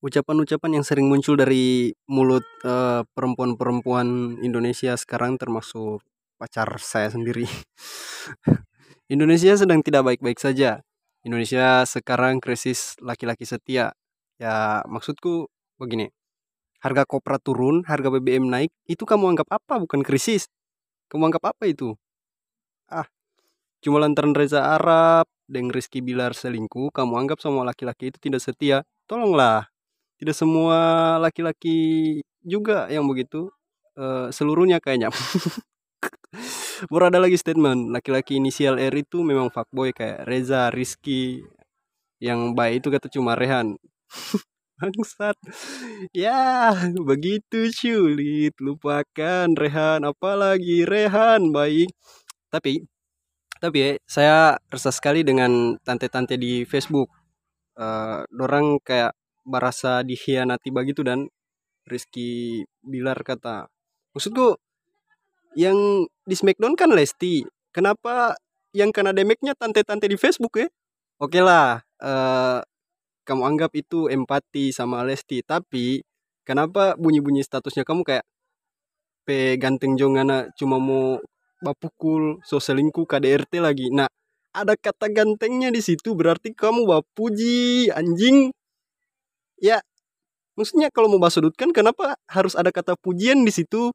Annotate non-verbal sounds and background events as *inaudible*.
ucapan-ucapan yang sering muncul dari mulut uh, perempuan-perempuan Indonesia sekarang termasuk pacar saya sendiri. *laughs* Indonesia sedang tidak baik-baik saja. Indonesia sekarang krisis laki-laki setia. Ya, maksudku begini. Harga kopra turun, harga BBM naik, itu kamu anggap apa? Bukan krisis. Kamu anggap apa itu? Ah, cuma lantaran Reza Arab dan Rizky Bilar selingkuh, kamu anggap semua laki-laki itu tidak setia. Tolonglah, tidak semua laki-laki juga yang begitu uh, seluruhnya kayaknya. *laughs* Baru ada lagi statement laki-laki inisial R itu memang fuckboy kayak Reza Rizky yang baik itu kata cuma Rehan. *laughs* Bangsat. Ya begitu sulit lupakan Rehan apalagi Rehan baik tapi tapi ya, saya resah sekali dengan tante-tante di Facebook. Uh, dorang kayak merasa dikhianati begitu dan Rizky Bilar kata maksudku yang di Smackdown kan Lesti kenapa yang kena damage-nya tante-tante di Facebook ya? Oke lah uh, kamu anggap itu empati sama Lesti tapi kenapa bunyi-bunyi statusnya kamu kayak pe ganteng jongana cuma mau bapukul so selingkuh KDRT lagi. Nah ada kata gantengnya di situ berarti kamu bapuji anjing ya maksudnya kalau mau basudutkan kenapa harus ada kata pujian di situ